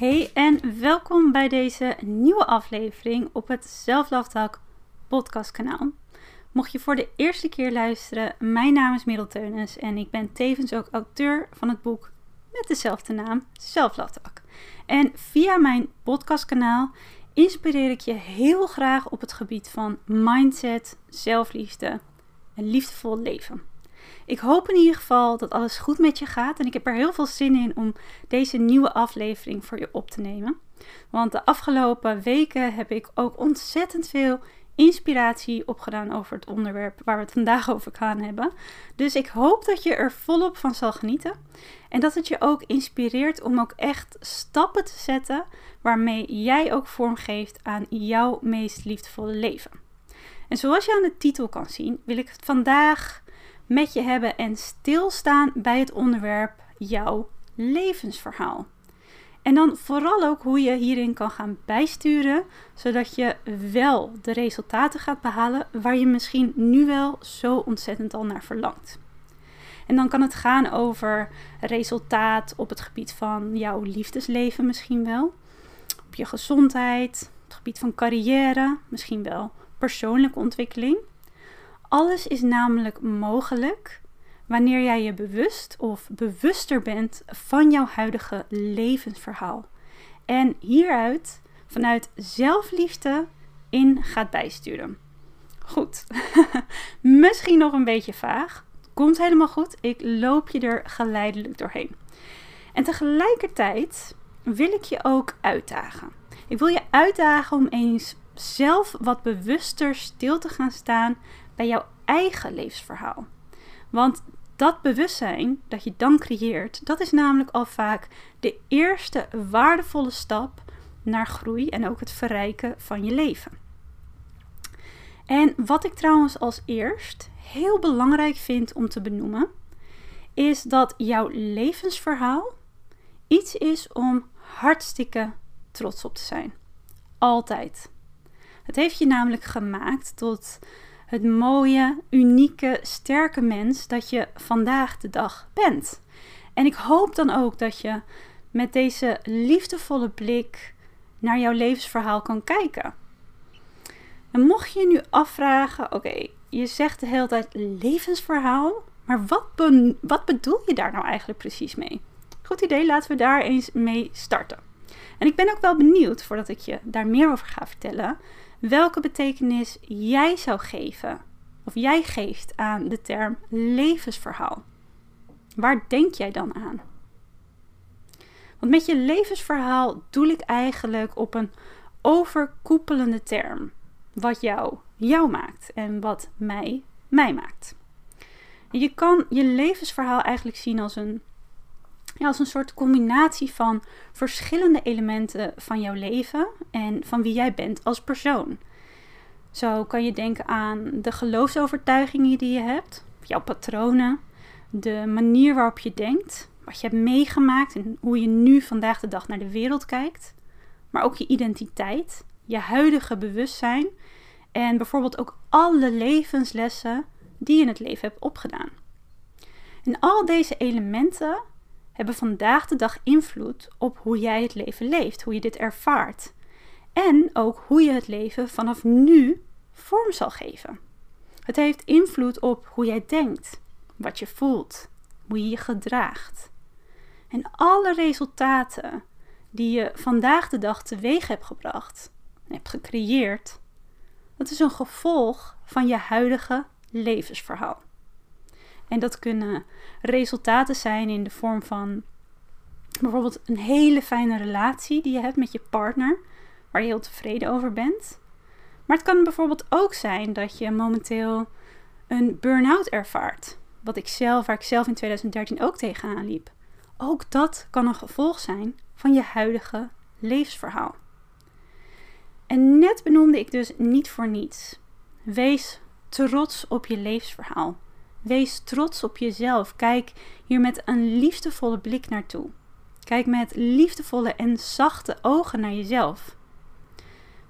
Hey en welkom bij deze nieuwe aflevering op het Talk podcastkanaal. Mocht je voor de eerste keer luisteren, mijn naam is Merel en ik ben tevens ook auteur van het boek met dezelfde naam, Talk. En via mijn podcastkanaal inspireer ik je heel graag op het gebied van mindset, zelfliefde en liefdevol leven. Ik hoop in ieder geval dat alles goed met je gaat en ik heb er heel veel zin in om deze nieuwe aflevering voor je op te nemen. Want de afgelopen weken heb ik ook ontzettend veel inspiratie opgedaan over het onderwerp waar we het vandaag over gaan hebben. Dus ik hoop dat je er volop van zal genieten en dat het je ook inspireert om ook echt stappen te zetten waarmee jij ook vorm geeft aan jouw meest liefdevolle leven. En zoals je aan de titel kan zien, wil ik het vandaag met je hebben en stilstaan bij het onderwerp jouw levensverhaal. En dan vooral ook hoe je hierin kan gaan bijsturen, zodat je wel de resultaten gaat behalen waar je misschien nu wel zo ontzettend al naar verlangt. En dan kan het gaan over resultaat op het gebied van jouw liefdesleven misschien wel, op je gezondheid, op het gebied van carrière, misschien wel persoonlijke ontwikkeling. Alles is namelijk mogelijk wanneer jij je bewust of bewuster bent van jouw huidige levensverhaal. En hieruit vanuit zelfliefde in gaat bijsturen. Goed, misschien nog een beetje vaag. Komt helemaal goed. Ik loop je er geleidelijk doorheen. En tegelijkertijd wil ik je ook uitdagen. Ik wil je uitdagen om eens zelf wat bewuster stil te gaan staan bij jouw eigen levensverhaal. Want dat bewustzijn dat je dan creëert, dat is namelijk al vaak de eerste waardevolle stap naar groei en ook het verrijken van je leven. En wat ik trouwens als eerst heel belangrijk vind om te benoemen, is dat jouw levensverhaal iets is om hartstikke trots op te zijn. Altijd. Het heeft je namelijk gemaakt tot het mooie, unieke, sterke mens dat je vandaag de dag bent. En ik hoop dan ook dat je met deze liefdevolle blik naar jouw levensverhaal kan kijken. En mocht je nu afvragen, oké, je zegt de hele tijd levensverhaal, maar wat, wat bedoel je daar nou eigenlijk precies mee? Goed idee, laten we daar eens mee starten. En ik ben ook wel benieuwd, voordat ik je daar meer over ga vertellen, welke betekenis jij zou geven of jij geeft aan de term levensverhaal. Waar denk jij dan aan? Want met je levensverhaal doel ik eigenlijk op een overkoepelende term. Wat jou jou maakt en wat mij mij maakt. Je kan je levensverhaal eigenlijk zien als een, ja, als een soort combinatie van verschillende elementen van jouw leven en van wie jij bent als persoon. Zo kan je denken aan de geloofsovertuigingen die je hebt, jouw patronen, de manier waarop je denkt, wat je hebt meegemaakt en hoe je nu vandaag de dag naar de wereld kijkt, maar ook je identiteit, je huidige bewustzijn en bijvoorbeeld ook alle levenslessen die je in het leven hebt opgedaan. En al deze elementen hebben vandaag de dag invloed op hoe jij het leven leeft, hoe je dit ervaart. En ook hoe je het leven vanaf nu vorm zal geven. Het heeft invloed op hoe jij denkt, wat je voelt, hoe je je gedraagt. En alle resultaten die je vandaag de dag teweeg hebt gebracht hebt gecreëerd, dat is een gevolg van je huidige levensverhaal. En dat kunnen resultaten zijn in de vorm van bijvoorbeeld een hele fijne relatie die je hebt met je partner, waar je heel tevreden over bent. Maar het kan bijvoorbeeld ook zijn dat je momenteel een burn-out ervaart. Wat ik zelf, waar ik zelf in 2013 ook tegenaan liep. Ook dat kan een gevolg zijn van je huidige levensverhaal. En net benoemde ik dus niet voor niets. Wees trots op je levensverhaal. Wees trots op jezelf. Kijk hier met een liefdevolle blik naartoe. Kijk met liefdevolle en zachte ogen naar jezelf.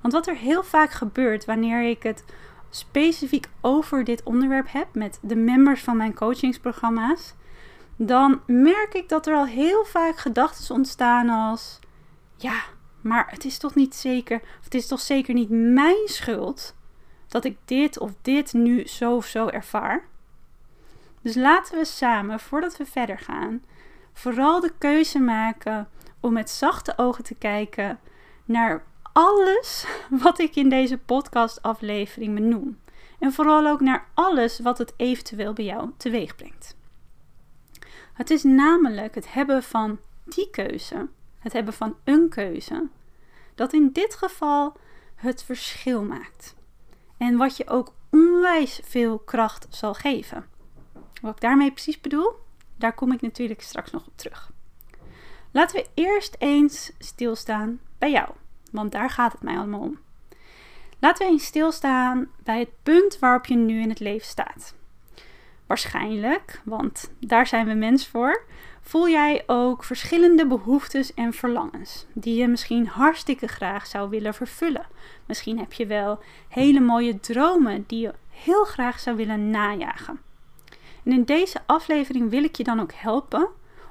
Want wat er heel vaak gebeurt wanneer ik het specifiek over dit onderwerp heb met de members van mijn coachingsprogramma's, dan merk ik dat er al heel vaak gedachten ontstaan als: ja, maar het is toch niet zeker, of het is toch zeker niet mijn schuld dat ik dit of dit nu zo of zo ervaar. Dus laten we samen, voordat we verder gaan, vooral de keuze maken om met zachte ogen te kijken naar alles wat ik in deze podcastaflevering benoem. En vooral ook naar alles wat het eventueel bij jou teweeg brengt. Het is namelijk het hebben van die keuze, het hebben van een keuze, dat in dit geval het verschil maakt. En wat je ook onwijs veel kracht zal geven. Wat ik daarmee precies bedoel, daar kom ik natuurlijk straks nog op terug. Laten we eerst eens stilstaan bij jou, want daar gaat het mij allemaal om. Laten we eens stilstaan bij het punt waarop je nu in het leven staat. Waarschijnlijk, want daar zijn we mens voor, voel jij ook verschillende behoeftes en verlangens die je misschien hartstikke graag zou willen vervullen. Misschien heb je wel hele mooie dromen die je heel graag zou willen najagen. En in deze aflevering wil ik je dan ook helpen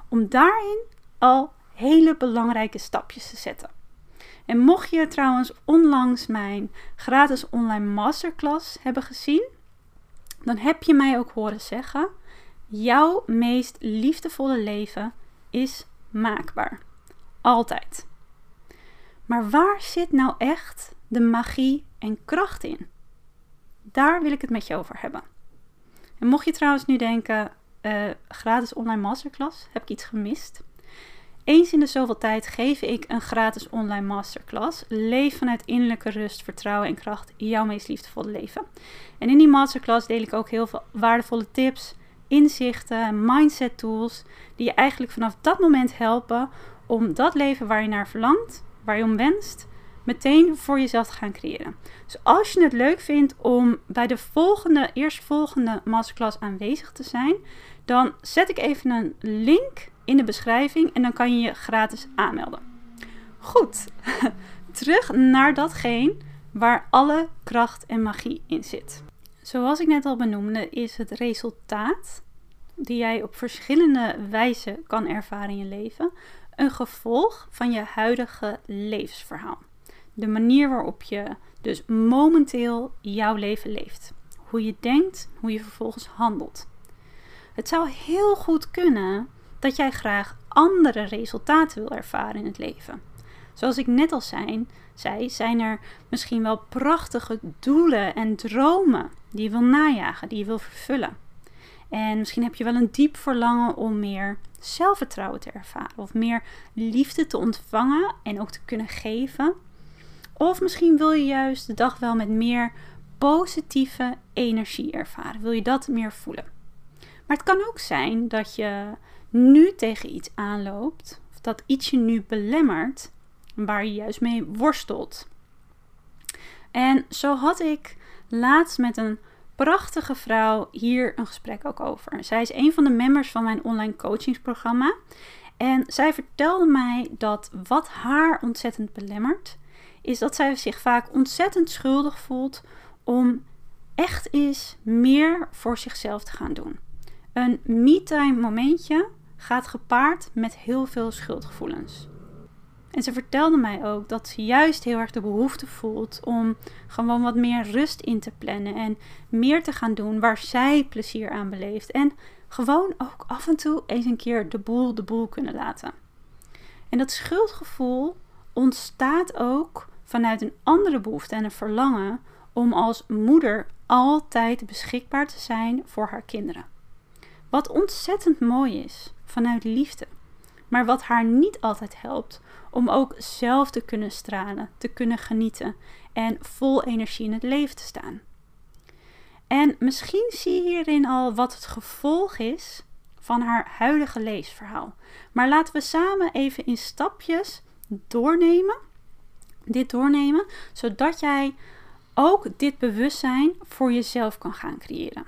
om daarin al hele belangrijke stapjes te zetten. En mocht je trouwens onlangs mijn gratis online masterclass hebben gezien, dan heb je mij ook horen zeggen: jouw meest liefdevolle leven is maakbaar. Altijd. Maar waar zit nou echt de magie en kracht in? Daar wil ik het met je over hebben. En mocht je trouwens nu denken, uh, gratis online masterclass, heb ik iets gemist? Eens in de zoveel tijd geef ik een gratis online masterclass. Leef vanuit innerlijke rust, vertrouwen en kracht jouw meest liefdevolle leven. En in die masterclass deel ik ook heel veel waardevolle tips, inzichten, mindset tools, die je eigenlijk vanaf dat moment helpen om dat leven waar je naar verlangt, waar je om wenst, meteen voor jezelf te gaan creëren. Dus als je het leuk vindt om bij de volgende, eerstvolgende masterclass aanwezig te zijn, dan zet ik even een link in de beschrijving en dan kan je je gratis aanmelden. Goed, terug naar datgene waar alle kracht en magie in zit. Zoals ik net al benoemde, is het resultaat die jij op verschillende wijzen kan ervaren in je leven een gevolg van je huidige levensverhaal de manier waarop je dus momenteel jouw leven leeft. Hoe je denkt, hoe je vervolgens handelt. Het zou heel goed kunnen dat jij graag andere resultaten wil ervaren in het leven. Zoals ik net al zei, zijn er misschien wel prachtige doelen en dromen die je wil najagen, die je wil vervullen. En misschien heb je wel een diep verlangen om meer zelfvertrouwen te ervaren of meer liefde te ontvangen en ook te kunnen geven of misschien wil je juist de dag wel met meer positieve energie ervaren. Wil je dat meer voelen? Maar het kan ook zijn dat je nu tegen iets aanloopt, of dat iets je nu belemmert, waar je juist mee worstelt. En zo had ik laatst met een prachtige vrouw hier een gesprek ook over. Zij is een van de members van mijn online coachingsprogramma. En zij vertelde mij dat wat haar ontzettend belemmert, is dat zij zich vaak ontzettend schuldig voelt om echt eens meer voor zichzelf te gaan doen. Een me-time momentje gaat gepaard met heel veel schuldgevoelens. En ze vertelde mij ook dat ze juist heel erg de behoefte voelt om gewoon wat meer rust in te plannen en meer te gaan doen waar zij plezier aan beleeft. En gewoon ook af en toe eens een keer de boel de boel kunnen laten. En dat schuldgevoel ontstaat ook vanuit een andere behoefte en een verlangen om als moeder altijd beschikbaar te zijn voor haar kinderen. Wat ontzettend mooi is vanuit liefde, maar wat haar niet altijd helpt om ook zelf te kunnen stralen, te kunnen genieten en vol energie in het leven te staan. En misschien zie je hierin al wat het gevolg is van haar huidige leesverhaal. Maar laten we samen even in stapjes doornemen Dit doornemen, zodat jij ook dit bewustzijn voor jezelf kan gaan creëren.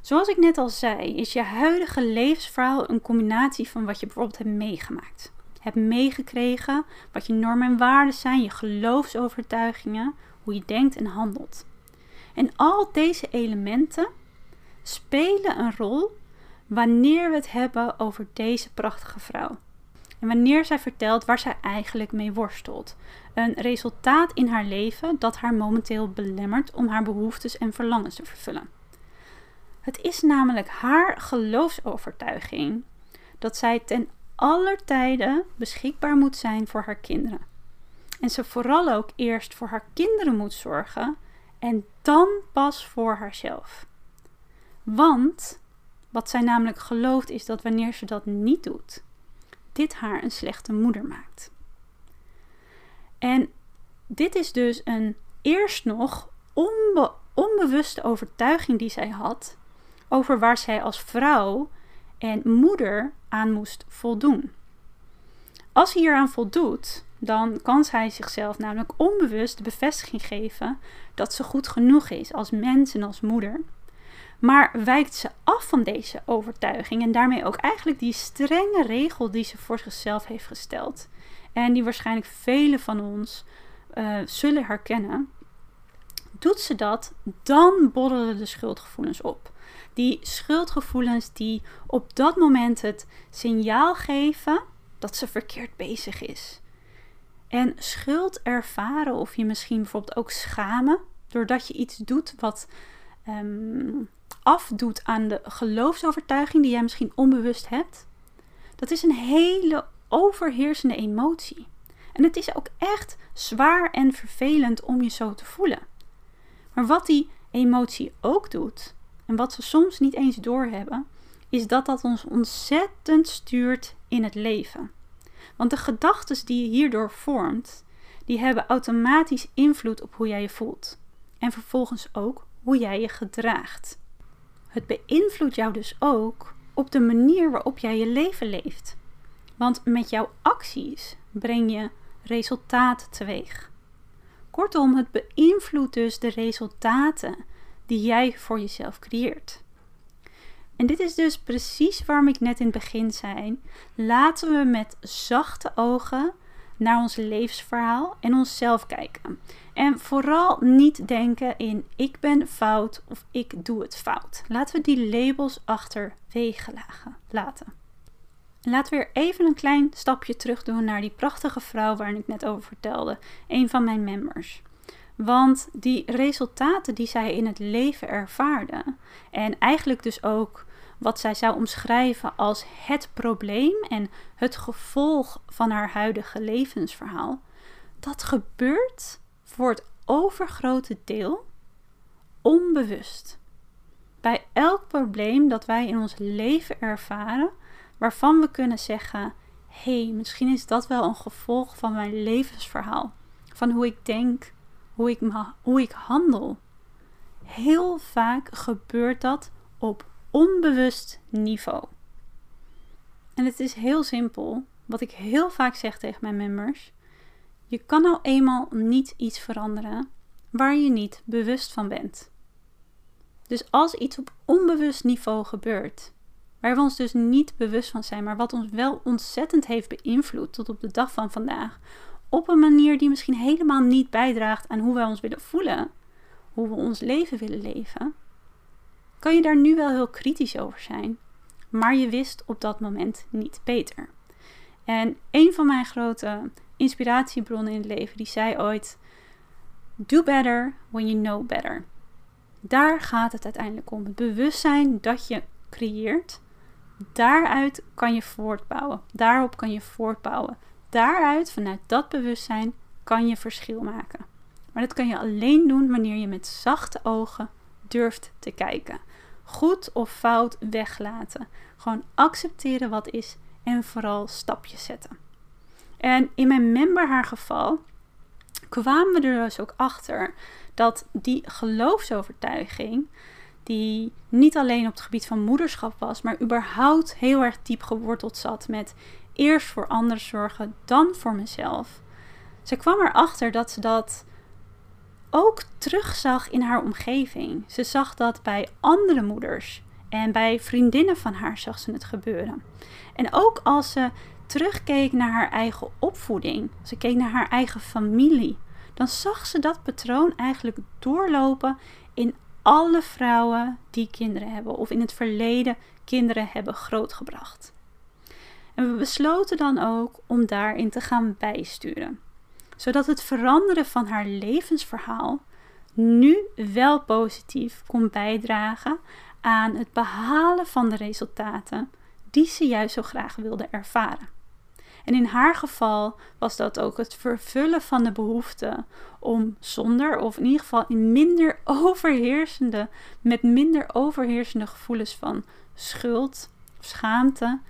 Zoals ik net al zei, is je huidige levensverhaal een combinatie van wat je bijvoorbeeld hebt meegemaakt, hebt meegekregen, wat je normen en waarden zijn, je geloofsovertuigingen, hoe je denkt en handelt. En al deze elementen spelen een rol wanneer we het hebben over deze prachtige vrouw. Wanneer zij vertelt waar zij eigenlijk mee worstelt. Een resultaat in haar leven dat haar momenteel belemmert om haar behoeftes en verlangens te vervullen. Het is namelijk haar geloofsovertuiging dat zij ten aller tijde beschikbaar moet zijn voor haar kinderen. En ze vooral ook eerst voor haar kinderen moet zorgen en dan pas voor haarzelf. Want wat zij namelijk gelooft is dat wanneer ze dat niet doet, dit haar een slechte moeder maakt. En dit is dus een eerst nog onbe onbewuste overtuiging die zij had over waar zij als vrouw en moeder aan moest voldoen. Als ze hier aan voldoet, dan kan zij zichzelf namelijk onbewust de bevestiging geven dat ze goed genoeg is als mens en als moeder. Maar wijkt ze af van deze overtuiging en daarmee ook eigenlijk die strenge regel die ze voor zichzelf heeft gesteld. En die waarschijnlijk velen van ons uh, zullen herkennen. Doet ze dat, dan borrelen de schuldgevoelens op. Die schuldgevoelens die op dat moment het signaal geven dat ze verkeerd bezig is. En schuld ervaren of je misschien bijvoorbeeld ook schamen doordat je iets doet wat um, afdoet aan de geloofsovertuiging die jij misschien onbewust hebt, dat is een hele overheersende emotie. En het is ook echt zwaar en vervelend om je zo te voelen. Maar wat die emotie ook doet, en wat ze soms niet eens doorhebben, is dat dat ons ontzettend stuurt in het leven. Want de gedachten die je hierdoor vormt, die hebben automatisch invloed op hoe jij je voelt. En vervolgens ook hoe jij je gedraagt. Het beïnvloedt jou dus ook op de manier waarop jij je leven leeft. Want met jouw acties breng je resultaat teweeg. Kortom, het beïnvloedt dus de resultaten die jij voor jezelf creëert. En dit is dus precies waarom ik net in het begin zei: laten we met zachte ogen naar ons levensverhaal en onszelf kijken. En vooral niet denken in ik ben fout of ik doe het fout. Laten we die labels achterwege laten. Laten we weer even een klein stapje terug doen naar die prachtige vrouw waar ik net over vertelde. Een van mijn members. Want die resultaten die zij in het leven ervaarde, en eigenlijk dus ook wat zij zou omschrijven als het probleem en het gevolg van haar huidige levensverhaal, dat gebeurt voor het overgrote deel onbewust. Bij elk probleem dat wij in ons leven ervaren, waarvan we kunnen zeggen: hé, hey, misschien is dat wel een gevolg van mijn levensverhaal, van hoe ik denk, hoe ik, hoe ik handel. Heel vaak gebeurt dat op onbewust niveau. En het is heel simpel. Wat ik heel vaak zeg tegen mijn members: je kan nou eenmaal niet iets veranderen waar je niet bewust van bent. Dus als iets op onbewust niveau gebeurt, waar we ons dus niet bewust van zijn, maar wat ons wel ontzettend heeft beïnvloed tot op de dag van vandaag, op een manier die misschien helemaal niet bijdraagt aan hoe wij ons willen voelen, hoe we ons leven willen leven, kan je daar nu wel heel kritisch over zijn, maar je wist op dat moment niet beter. En een van mijn grote inspiratiebronnen in het leven, die zei ooit: Do better when you know better. Daar gaat het uiteindelijk om. Het bewustzijn dat je creëert, daaruit kan je voortbouwen. Daarop kan je voortbouwen. Daaruit, vanuit dat bewustzijn, kan je verschil maken. Maar dat kan je alleen doen wanneer je met zachte ogen durft te kijken. Goed of fout weglaten. Gewoon accepteren wat is en vooral stapjes zetten. En in mijn member haar geval kwamen we er dus ook achter dat die geloofsovertuiging, die niet alleen op het gebied van moederschap was, maar überhaupt heel erg diep geworteld zat met eerst voor anderen zorgen, dan voor mezelf. Ze kwam erachter dat ze dat ook terugzag in haar omgeving. Ze zag dat bij andere moeders en bij vriendinnen van haar zag ze het gebeuren. En ook als ze terugkeek naar haar eigen opvoeding, ze keek naar haar eigen familie, dan zag ze dat patroon eigenlijk doorlopen in alle vrouwen die kinderen hebben of in het verleden kinderen hebben grootgebracht. En we besloten dan ook om daarin te gaan bijsturen, zodat het veranderen van haar levensverhaal nu wel positief kon bijdragen aan het behalen van de resultaten die ze juist zo graag wilde ervaren. En in haar geval was dat ook het vervullen van de behoefte om zonder, of in ieder geval in minder overheersende, met minder overheersende gevoelens van schuld, schaamte,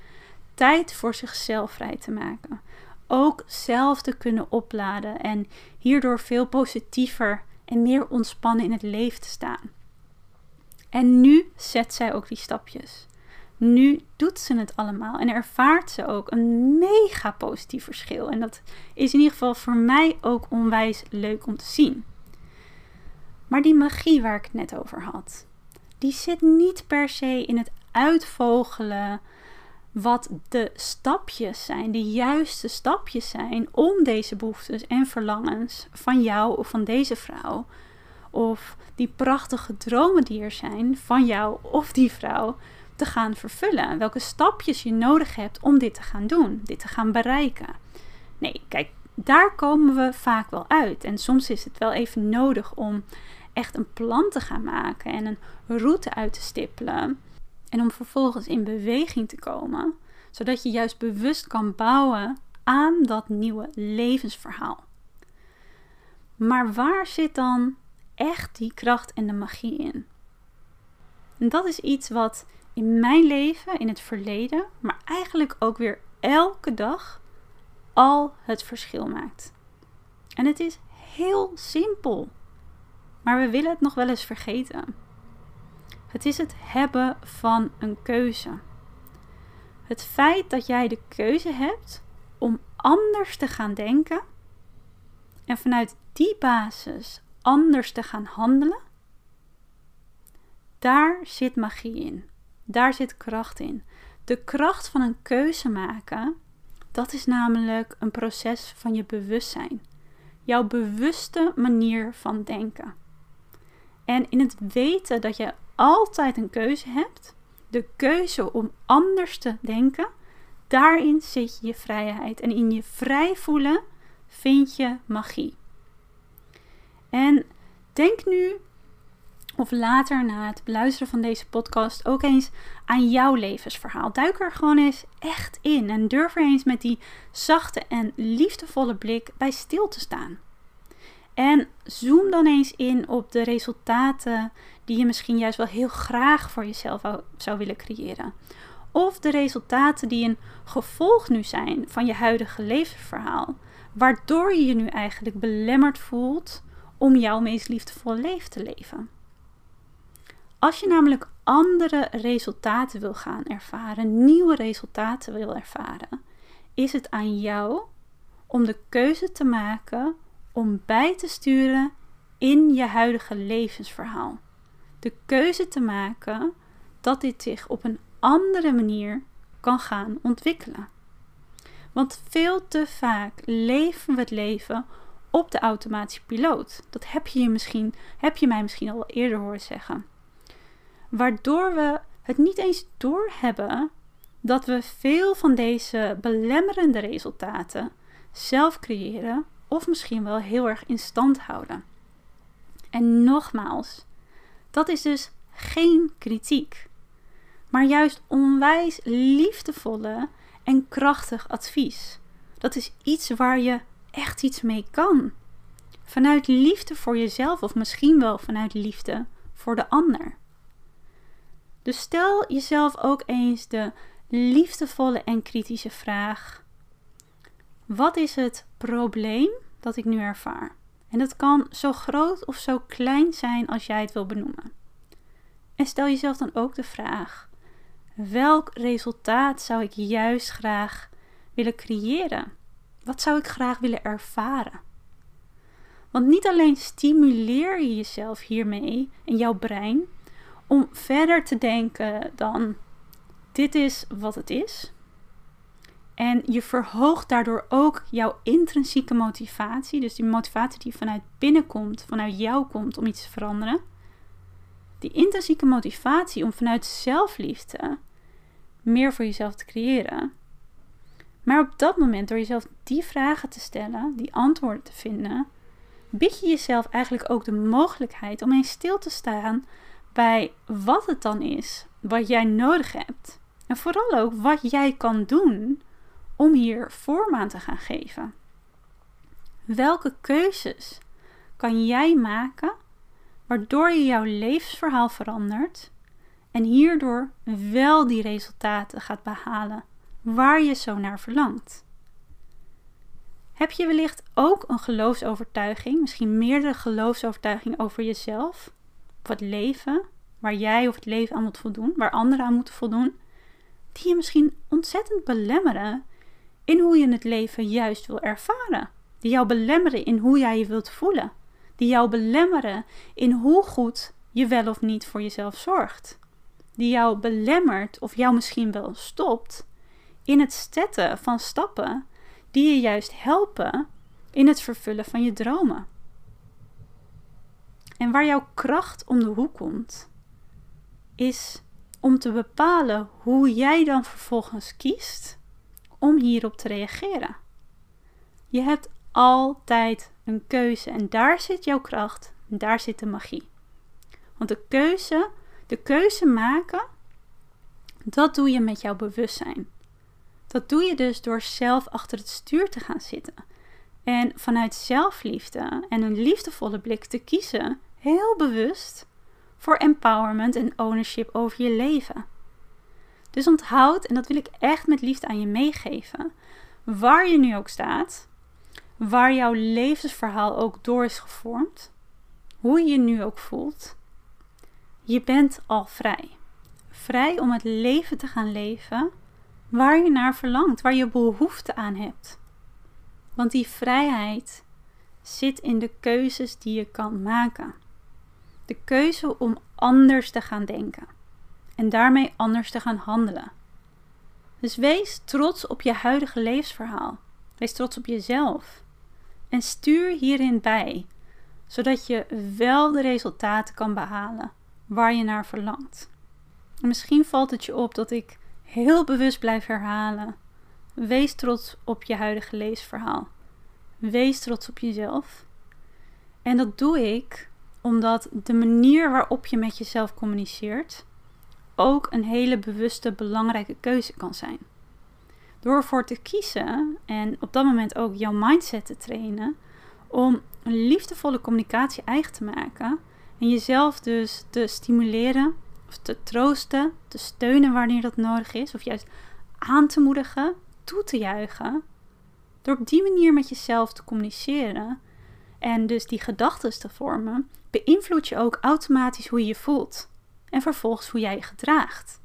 tijd voor zichzelf vrij te maken. Ook zelf te kunnen opladen en hierdoor veel positiever en meer ontspannen in het leven te staan. En nu zet zij ook die stapjes. Nu doet ze het allemaal en ervaart ze ook een mega positief verschil. En dat is in ieder geval voor mij ook onwijs leuk om te zien. Maar die magie waar ik het net over had, die zit niet per se in het uitvogelen wat de stapjes zijn, de juiste stapjes zijn om deze behoeftes en verlangens van jou of van deze vrouw, of die prachtige dromen die er zijn van jou of die vrouw, te gaan vervullen. Welke stapjes je nodig hebt om dit te gaan doen, dit te gaan bereiken. Nee, kijk, daar komen we vaak wel uit. En soms is het wel even nodig om echt een plan te gaan maken en een route uit te stippelen. En om vervolgens in beweging te komen, zodat je juist bewust kan bouwen aan dat nieuwe levensverhaal. Maar waar zit dan echt die kracht en de magie in? En dat is iets wat in mijn leven, in het verleden, maar eigenlijk ook weer elke dag al het verschil maakt. En het is heel simpel, maar we willen het nog wel eens vergeten. Het is het hebben van een keuze. Het feit dat jij de keuze hebt om anders te gaan denken en vanuit die basis anders te gaan handelen, daar zit magie in. Daar zit kracht in. De kracht van een keuze maken, dat is namelijk een proces van je bewustzijn. Jouw bewuste manier van denken. En in het weten dat je altijd een keuze hebt, de keuze om anders te denken, daarin zit je vrijheid. En in je vrij voelen vind je magie. En denk nu of later na het beluisteren van deze podcast ook eens aan jouw levensverhaal. Duik er gewoon eens echt in en durf er eens met die zachte en liefdevolle blik bij stil te staan. En zoom dan eens in op de resultaten die je misschien juist wel heel graag voor jezelf zou willen creëren. Of de resultaten die een gevolg nu zijn van je huidige levensverhaal, waardoor je je nu eigenlijk belemmerd voelt om jouw meest liefdevolle leven te leven. Als je namelijk andere resultaten wil gaan ervaren, nieuwe resultaten wil ervaren, is het aan jou om de keuze te maken om bij te sturen in je huidige levensverhaal. De keuze te maken dat dit zich op een andere manier kan gaan ontwikkelen. Want veel te vaak leven we het leven op de automatische piloot. Dat heb je, misschien, heb je mij misschien al eerder horen zeggen waardoor we het niet eens doorhebben dat we veel van deze belemmerende resultaten zelf creëren of misschien wel heel erg in stand houden. En nogmaals, dat is dus geen kritiek, maar juist onwijs liefdevolle en krachtig advies. Dat is iets waar je echt iets mee kan. Vanuit liefde voor jezelf of misschien wel vanuit liefde voor de ander. Dus stel jezelf ook eens de liefdevolle en kritische vraag: Wat is het probleem dat ik nu ervaar? En dat kan zo groot of zo klein zijn als jij het wil benoemen. En stel jezelf dan ook de vraag: welk resultaat zou ik juist graag willen creëren Wat zou ik graag willen ervaren? Want niet alleen stimuleer je jezelf hiermee en jouw brein om verder te denken dan dit is wat het is. En je verhoogt daardoor ook jouw intrinsieke motivatie, dus die motivatie die vanuit binnen komt, vanuit jou komt om iets te veranderen. Die intrinsieke motivatie om vanuit zelfliefde meer voor jezelf te creëren. Maar op dat moment, door jezelf die vragen te stellen, die antwoorden te vinden, bied je jezelf eigenlijk ook de mogelijkheid om eens stil te staan bij wat het dan is wat jij nodig hebt. En vooral ook wat jij kan doen om hier vorm aan te gaan geven. Welke keuzes kan jij maken waardoor je jouw levensverhaal verandert en hierdoor wel die resultaten gaat behalen waar je zo naar verlangt? Heb je wellicht ook een geloofsovertuiging, misschien meerdere geloofsovertuigingen over jezelf, of het leven, waar jij of het leven aan moet voldoen, waar anderen aan moeten voldoen, die je misschien ontzettend belemmeren in hoe je het leven juist wil ervaren, die jou belemmeren in hoe jij je wilt voelen, die jou belemmeren in hoe goed je wel of niet voor jezelf zorgt, die jou belemmert of jou misschien wel stopt in het zetten van stappen die je juist helpen in het vervullen van je dromen. En waar jouw kracht om de hoek komt, is om te bepalen hoe jij dan vervolgens kiest om hierop te reageren. Je hebt altijd een keuze en daar zit jouw kracht en daar zit de magie. Want de keuze, de keuze maken, dat doe je met jouw bewustzijn. Dat doe je dus door zelf achter het stuur te gaan zitten. En vanuit zelfliefde en een liefdevolle blik te kiezen, heel bewust, voor empowerment en ownership over je leven. Dus onthoud, en dat wil ik echt met liefde aan je meegeven, waar je nu ook staat, waar jouw levensverhaal ook door is gevormd, hoe je je nu ook voelt, je bent al vrij. Vrij om het leven te gaan leven waar je naar verlangt, waar je behoefte aan hebt. Want die vrijheid zit in de keuzes die je kan maken. De keuze om anders te gaan denken en daarmee anders te gaan handelen. Dus wees trots op je huidige levensverhaal. Wees trots op jezelf. En stuur hierin bij, zodat je wel de resultaten kan behalen waar je naar verlangt. En misschien valt het je op dat ik heel bewust blijf herhalen. Wees trots op je huidige leesverhaal. Wees trots op jezelf. En dat doe ik omdat de manier waarop je met jezelf communiceert ook een hele bewuste, belangrijke keuze kan zijn. Door ervoor te kiezen en op dat moment ook jouw mindset te trainen om een liefdevolle communicatie eigen te maken en jezelf dus te stimuleren of te troosten, te steunen wanneer dat nodig is, of juist aan te moedigen, toe te juichen. Door op die manier met jezelf te communiceren en dus die gedachten te vormen, beïnvloed je ook automatisch hoe je je voelt en vervolgens hoe jij je gedraagt.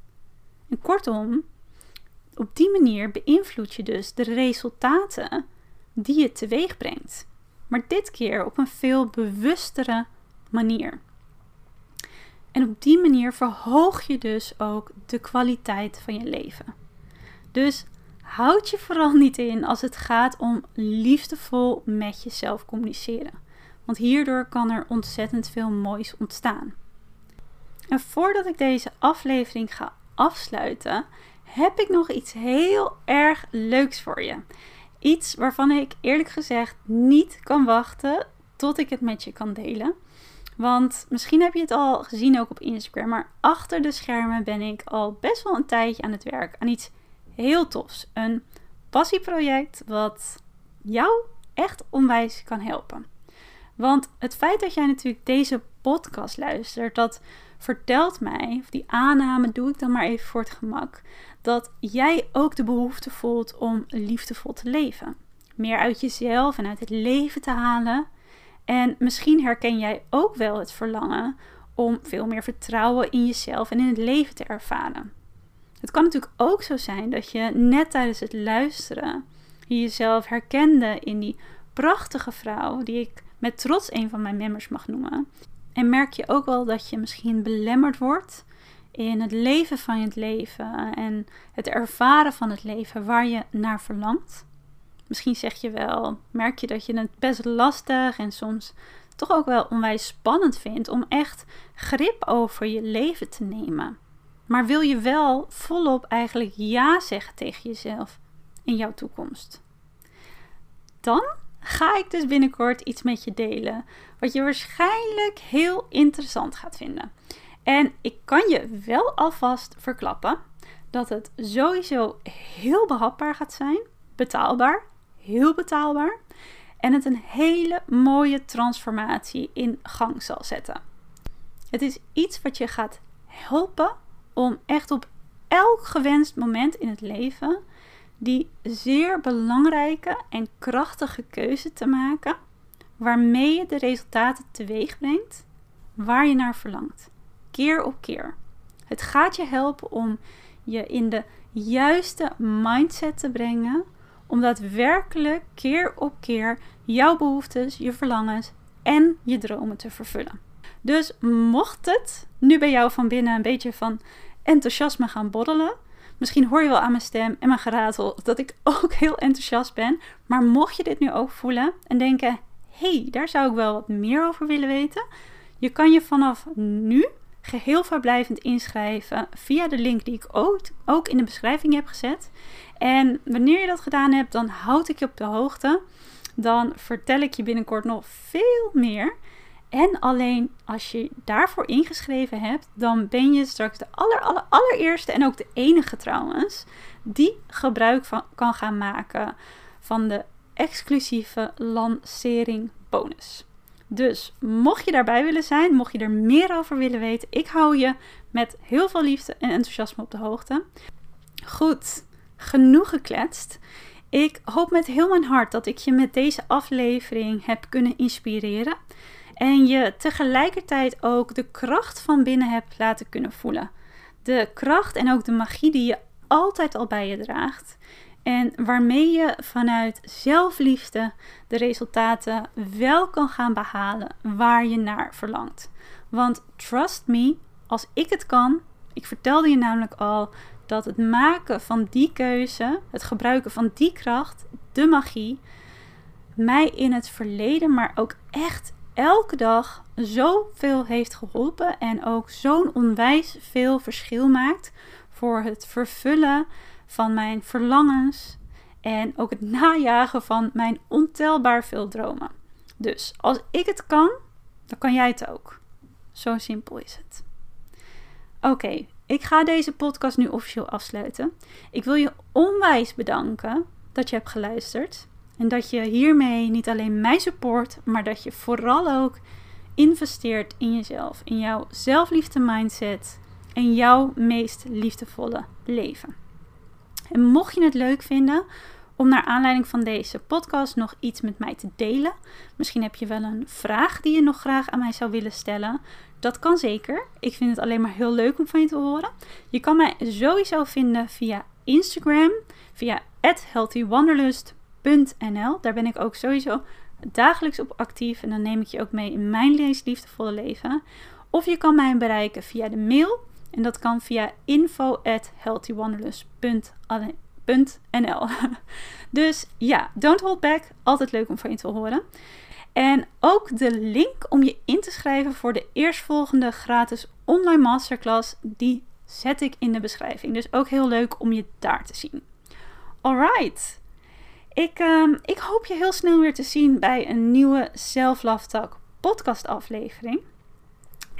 En kortom, op die manier beïnvloed je dus de resultaten die je teweeg brengt. Maar dit keer op een veel bewustere manier. En op die manier verhoog je dus ook de kwaliteit van je leven. Dus houd je vooral niet in als het gaat om liefdevol met jezelf communiceren. Want hierdoor kan er ontzettend veel moois ontstaan. En voordat ik deze aflevering ga afsluiten, heb ik nog iets heel erg leuks voor je. Iets waarvan ik eerlijk gezegd niet kan wachten tot ik het met je kan delen. Want misschien heb je het al gezien ook op Instagram, maar achter de schermen ben ik al best wel een tijdje aan het werk aan iets heel tofs. Een passieproject wat jou echt onwijs kan helpen. Want het feit dat jij natuurlijk deze podcast luistert, dat vertelt mij, of die aanname doe ik dan maar even voor het gemak, dat jij ook de behoefte voelt om liefdevol te leven. Meer uit jezelf en uit het leven te halen. En misschien herken jij ook wel het verlangen om veel meer vertrouwen in jezelf en in het leven te ervaren. Het kan natuurlijk ook zo zijn dat je net tijdens het luisteren je jezelf herkende in die prachtige vrouw die ik met trots een van mijn members mag noemen. En merk je ook wel dat je misschien belemmerd wordt in het leven van het leven en het ervaren van het leven waar je naar verlangt. Misschien zeg je wel, merk je dat je het best lastig en soms toch ook wel onwijs spannend vindt om echt grip over je leven te nemen. Maar wil je wel volop eigenlijk ja zeggen tegen jezelf in jouw toekomst? Dan ga ik dus binnenkort iets met je delen wat je waarschijnlijk heel interessant gaat vinden. En ik kan je wel alvast verklappen dat het sowieso heel behapbaar gaat zijn, betaalbaar, heel betaalbaar en het een hele mooie transformatie in gang zal zetten. Het is iets wat je gaat helpen om echt op elk gewenst moment in het leven die zeer belangrijke en krachtige keuze te maken, waarmee je de resultaten teweeg brengt waar je naar verlangt. Keer op keer. Het gaat je helpen om je in de juiste mindset te brengen, om daadwerkelijk keer op keer jouw behoeftes, je verlangens en je dromen te vervullen. Dus mocht het nu bij jou van binnen een beetje van enthousiasme gaan boddelen, Misschien hoor je wel aan mijn stem en mijn geratel dat ik ook heel enthousiast ben. Maar mocht je dit nu ook voelen en denken: hey, daar zou ik wel wat meer over willen weten. Je kan je vanaf nu geheel verblijvend inschrijven via de link die ik ook, ook in de beschrijving heb gezet. En wanneer je dat gedaan hebt, dan houd ik je op de hoogte. Dan vertel ik je binnenkort nog veel meer. En alleen als je daarvoor ingeschreven hebt, dan ben je straks de aller, aller, allereerste en ook de enige trouwens, die gebruik van, kan gaan maken van de exclusieve lancering bonus. Dus mocht je daarbij willen zijn, mocht je er meer over willen weten, ik hou je met heel veel liefde en enthousiasme op de hoogte. Goed, genoeg gekletst. Ik hoop met heel mijn hart dat ik je met deze aflevering heb kunnen inspireren. En je tegelijkertijd ook de kracht van binnen hebt laten kunnen voelen. De kracht en ook de magie die je altijd al bij je draagt. En waarmee je vanuit zelfliefde de resultaten wel kan gaan behalen waar je naar verlangt. Want trust me, als ik het kan, ik vertelde je namelijk al dat het maken van die keuze, het gebruiken van die kracht, de magie, mij in het verleden, maar ook echt elke dag zoveel heeft geholpen en ook zo'n onwijs veel verschil maakt voor het vervullen van mijn verlangens en ook het najagen van mijn ontelbaar veel dromen. Dus als ik het kan, dan kan jij het ook. Zo simpel is het. Oké, ik ga deze podcast nu officieel afsluiten. Ik wil je onwijs bedanken dat je hebt geluisterd. En dat je hiermee niet alleen mij support, maar dat je vooral ook investeert in jezelf, in jouw zelfliefde mindset en jouw meest liefdevolle leven. En mocht je het leuk vinden om naar aanleiding van deze podcast nog iets met mij te delen, misschien heb je wel een vraag die je nog graag aan mij zou willen stellen. Dat kan zeker. Ik vind het alleen maar heel leuk om van je te horen. Je kan mij sowieso vinden via Instagram, via healthywanderlust .nl. Daar ben ik ook sowieso dagelijks op actief en dan neem ik je ook mee in mijn liefdevolle leven. Of je kan mij bereiken via de mail en dat kan via info@healthywanderlust.nl. dus ja, don't hold back. Altijd leuk om van je te horen. En ook de link om je in te schrijven voor de eerstvolgende gratis online masterclass, die zet ik in de beschrijving. Dus ook heel leuk om je daar te zien. Alright. Ik, ehm, ik hoop je heel snel weer te zien bij een nieuwe Self Love Talk podcast aflevering.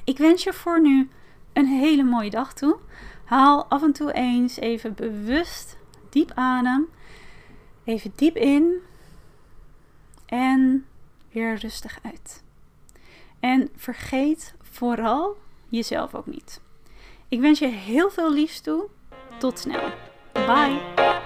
Ik wens je voor nu een hele mooie dag toe. Haal af en toe eens even bewust diep adem. Even diep in. En weer rustig uit. En vergeet vooral jezelf ook niet. Ik wens je heel veel liefs toe. Tot snel. Bye.